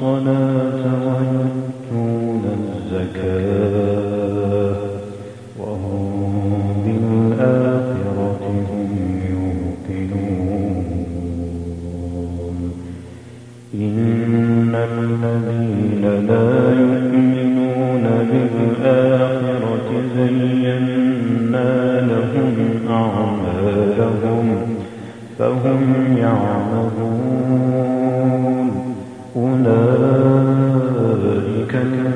الصلاة ويؤتون الزكاة وهم بالآخرة هم يوقنون. إن الذين لا يؤمنون بالآخرة زينا لهم أعمالهم فهم يعملون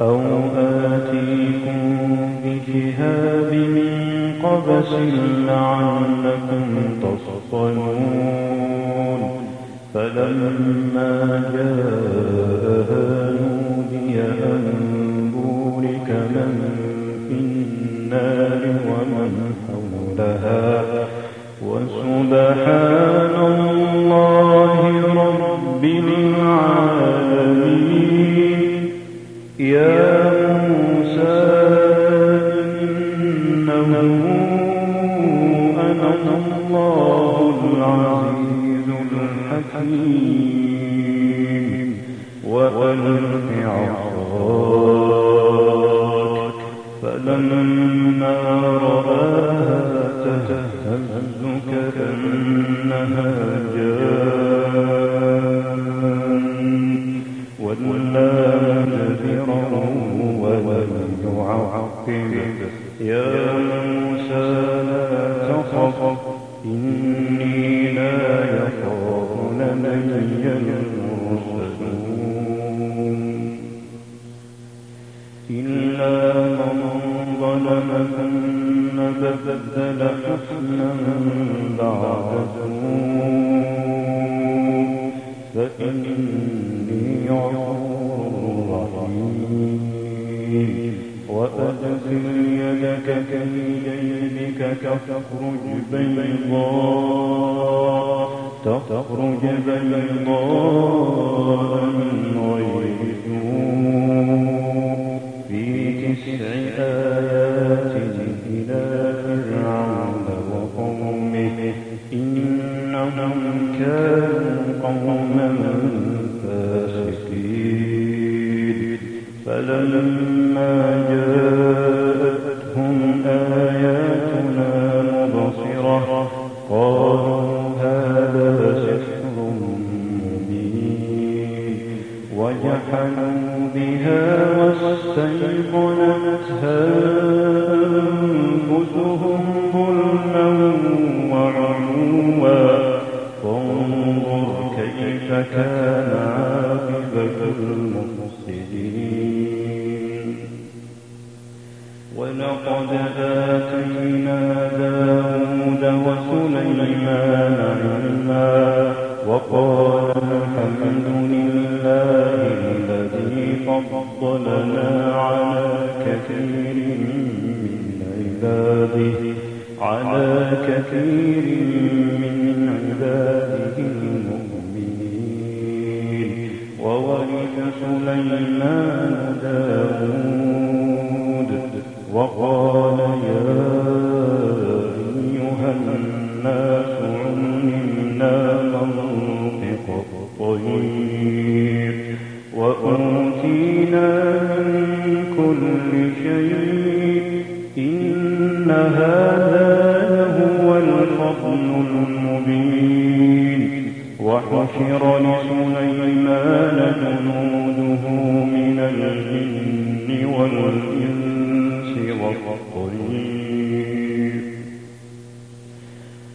أو آتيكم بشهاب من قبس لعلكم تصطلون. فلما جاءها نودي أن بورك من في النار ومن حولها. وسبحان ثم بدل حسنا فإني غفور رحيم. وأدخل يدك في جيبك تخرج بيضاء تخرج بيضاء من غير سوء وجحدوا بها واستيقنتها أنفسهم ظلما وعلوا. فانظر كيف كان عاقبة المفسدين. ولقد وأوتينا من كل شيء هذا لهو الفضل المبين. وحشر لسليمان جنوده من الجن والإنس والطير.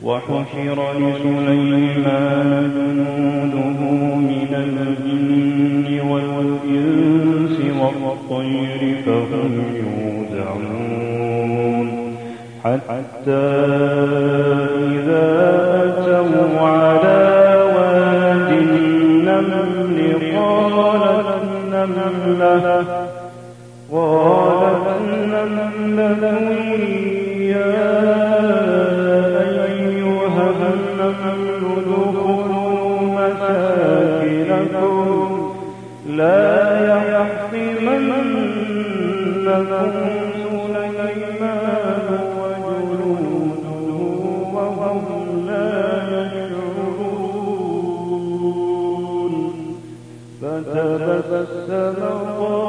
وحشر لسليمان مساكنكم لا يحطمنكم سليمان وجنوده وهم لا يشعرون فتبسم ضاحكا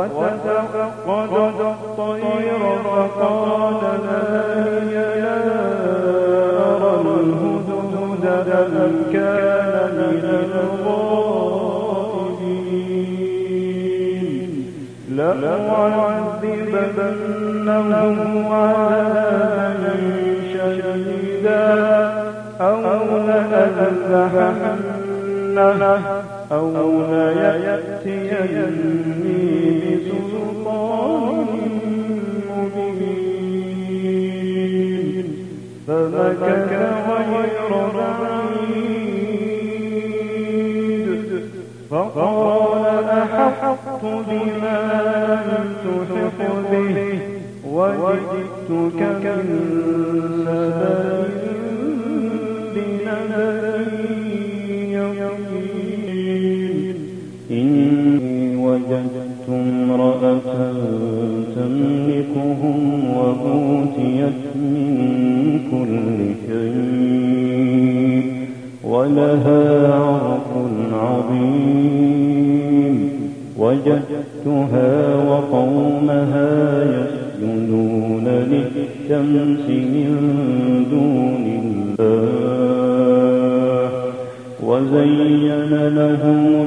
وتفقد الطير فقال لا أرى الهدهد أم كان من الغائبين لأعذبنه عذابا شديدا أو لأذبحنه أو ليأتيني بسلطان مبين فمكث غير بعيد. فقال أحطت بما لم تحط به؟ وجئتك من سبأ امرأة تملكهم وأوتيت من كل شيء ولها عرش عظيم. وجدتها وقومها يسجدون للشمس من دون الله. وزين لهم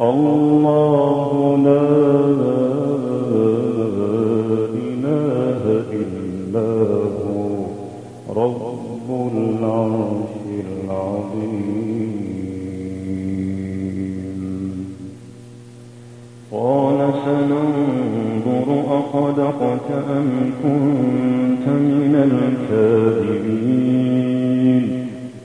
الله لا إله إلا هو رب العرش العظيم. قال سننظر أصدقت أم كنت من الكاذبين.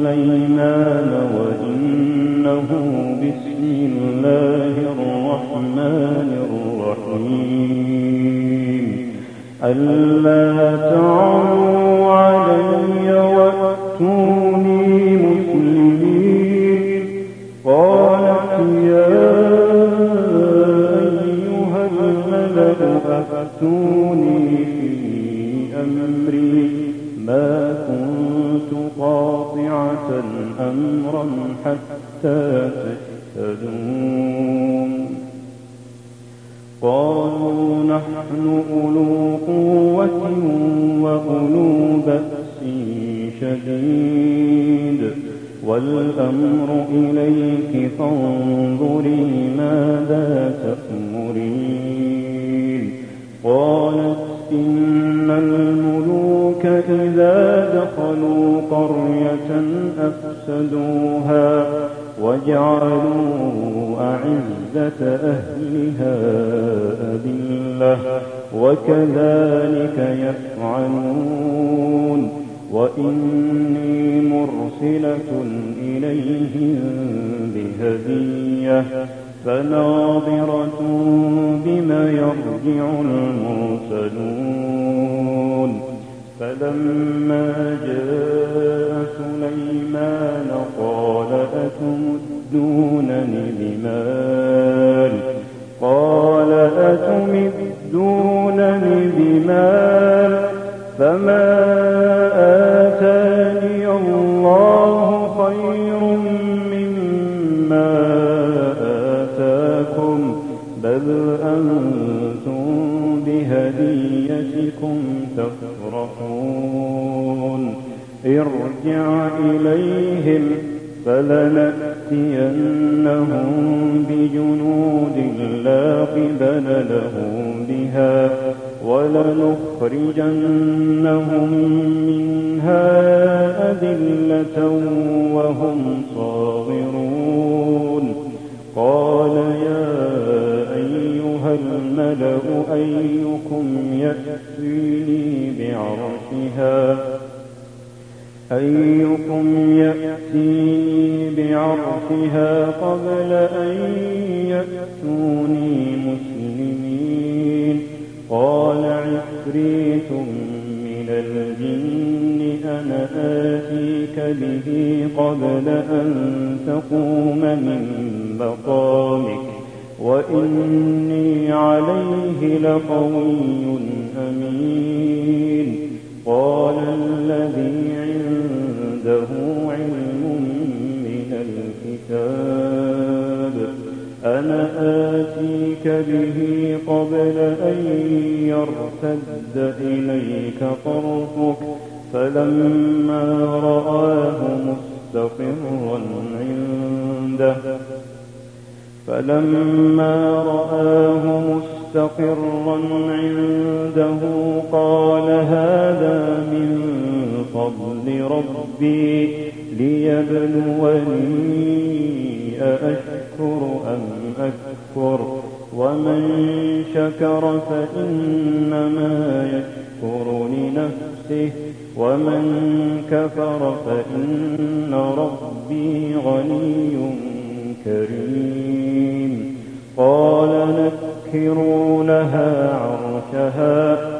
سليمان وإنه بسم الله الرحمن الرحيم. ألا تعلوا حتى تشهدون قالوا نحن أولو قوة وأولو بأس شديد. والأمر إليك فانظري ماذا تأمرين. قالت إن الملوك إذا دخلوا قرية أفسدوها. وجعلوا أعزة أهلها أذلة وكذلك يفعلون وإني مرسلة إليهم بهدية فناظرة بما يرجع المرسلون فلما جاء أتمدونني بمال؟ قال أتمدونني بمال فما آتاني الله خير مما آتاكم بل أنتم بهديتكم تفرحون. ارجع إليهم فلنأتينهم بجنود لا قبل لهم بها ولنخرجنهم منها أذلة وهم صاغرون. قال يا أيها الملأ أيكم يأتيني بعرشها أيكم يأتيني بعرشها قبل أن يأتوني مسلمين؟ قال عفريت من الجن أنا آتيك به قبل أن تقوم من مقامك وإني عليه لقوي أمين. قال الذي الكتاب أنا آتيك به قبل أن يرتد إليك طرفك فلما رآه مستقرا عنده فلما رآه مستقرا عنده قال هذا من فضل ربي ليبلوني أأشكر أم أكفر ومن شكر فإنما يشكر لنفسه. ومن كفر فإن ربي غني كريم. قال نكروا لها عرشها.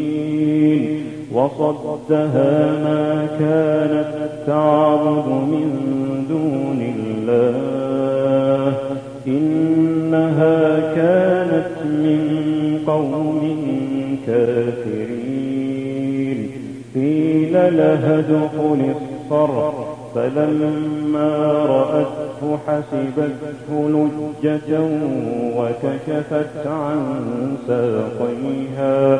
وصدها ما كانت تعبد من دون الله. إنها كانت من قوم كافرين. قيل لها ادخل الصرح. فلما رأته حسبته لجة وكشفت عن ساقيها.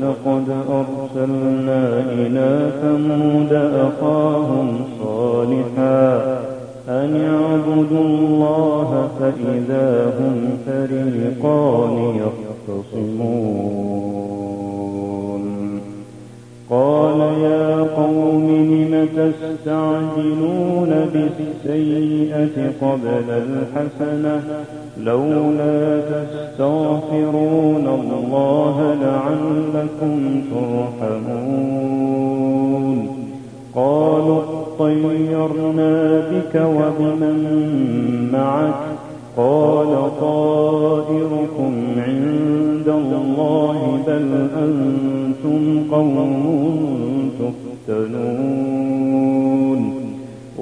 ولقد أرسلنا إلى ثمود أخاهم صالحا أن اعبدوا الله فإذا هم فريقان يختصمون. قال يا قوم لم تستعجلون بالسيئة قبل الحسنة؟ لولا تستغفرون الله لعلكم ترحمون. قالوا اطيرنا بك وبمن معك. قال طائركم عند الله بل أنتم قوم تفتنون.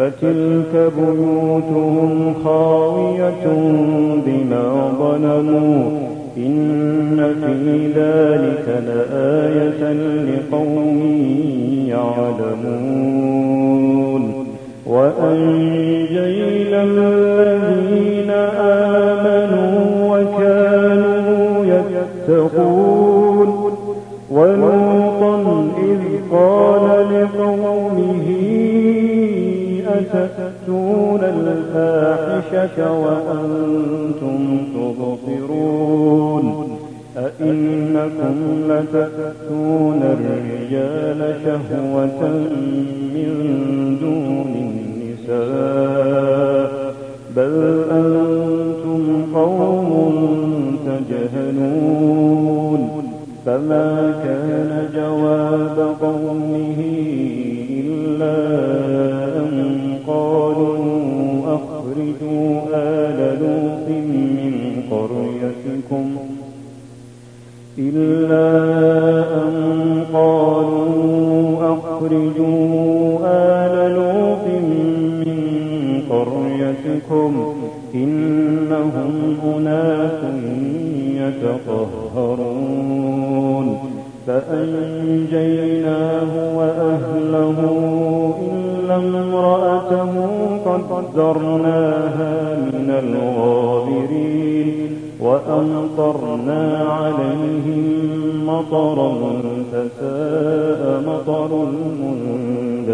فتلك بيوتهم خاوية بما ظلموا. إن في ذلك لآية لقوم يعلمون. وأنجينا أتأتون الفاحشة وأنتم تبصرون أئنكم لتأتون الرجال شهوة من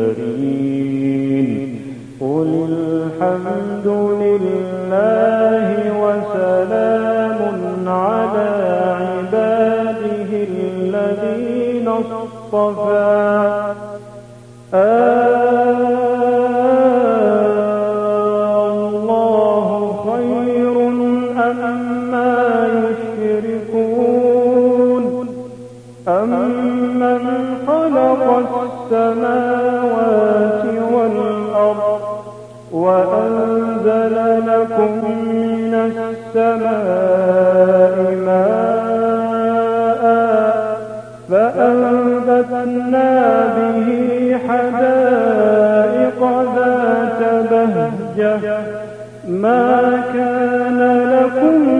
المنذرين قل الحمد لله وسلام على عباده الذين اصطفى. ما كان لكم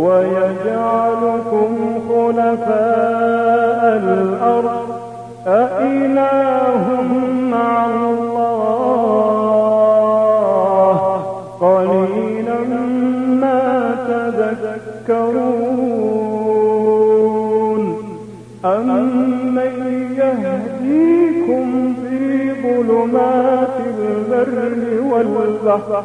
ويجعلكم خلفاء الأرض. أإله مع الله. قليلا ما تذكرون. أمن يهديكم في ظلمات البر والبحر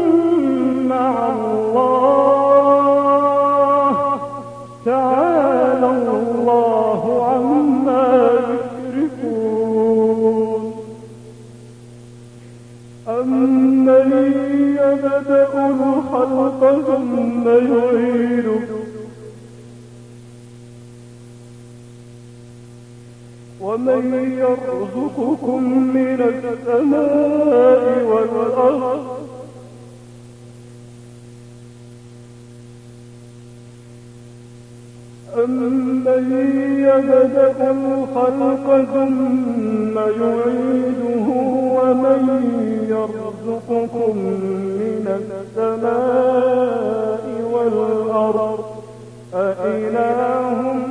ومن يرزقكم من السماء والأرض أمن يبدأ الخلق ثم يعيده ومن يرزقكم من السماء والأرض أإله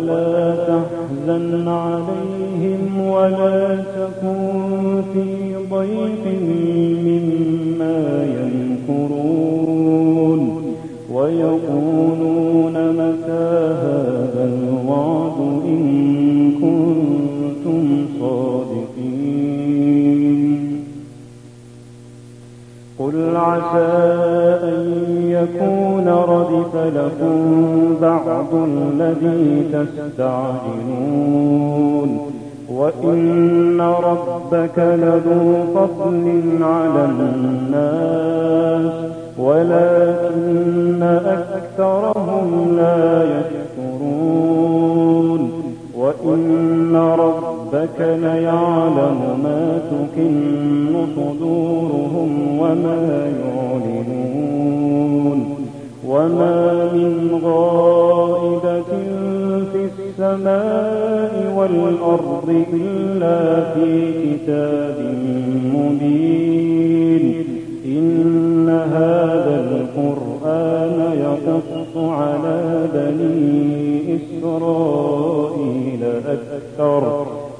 ولا تحزن عليهم ولا تكن في ضيق مما ينكرون ويقولون متى هذا الوعد إن كنتم صادقين قل عسى يكون ردف لكم بعض الذي تستعجلون. وإن ربك لذو فضل على الناس ولكن أكثرهم لا يشكرون. وإن ربك ليعلم ما تكن صدورهم وما يعلنون وما من غائبة في السماء والأرض إلا في كتاب مبين إن هذا القرآن يقص على بني إسرائيل أكثر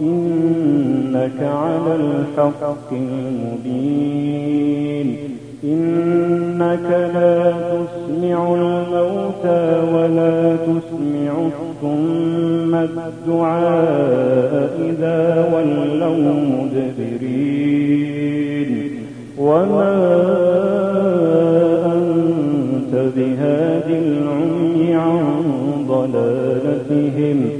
إنك على الحق المبين. إنك لا تسمع الموتى ولا تسمع الصم الدعاء إذا ولوا مدبرين. وما أنت بهاد العمي عن ضلالتهم.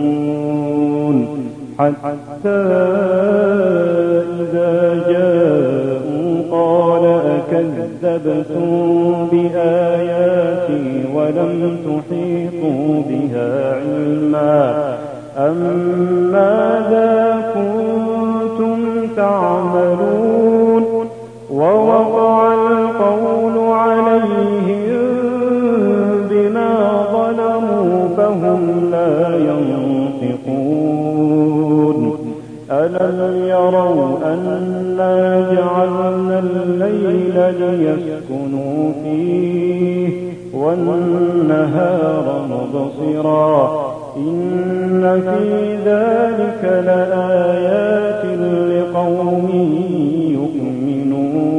حتى إذا جاءوا قال أكذبتم بآياتي ولم تحيطوا بها علما ألم يروا أنا جعلنا الليل ليسكنوا فيه والنهار مبصرا إن في ذلك لآيات لقوم يؤمنون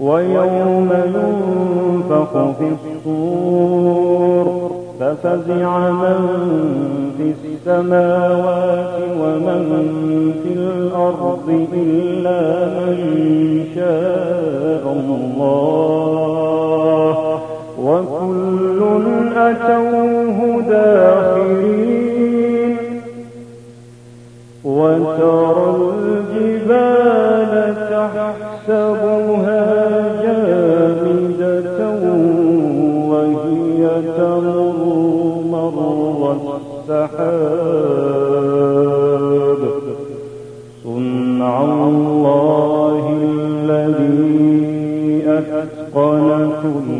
ويوم ينفخ في الصور ففزع من في السماوات ومن في الأرض إلا من شاء الله. وكل أتوه داخرين. وترى السحاب صنع الله الذي أتقن كل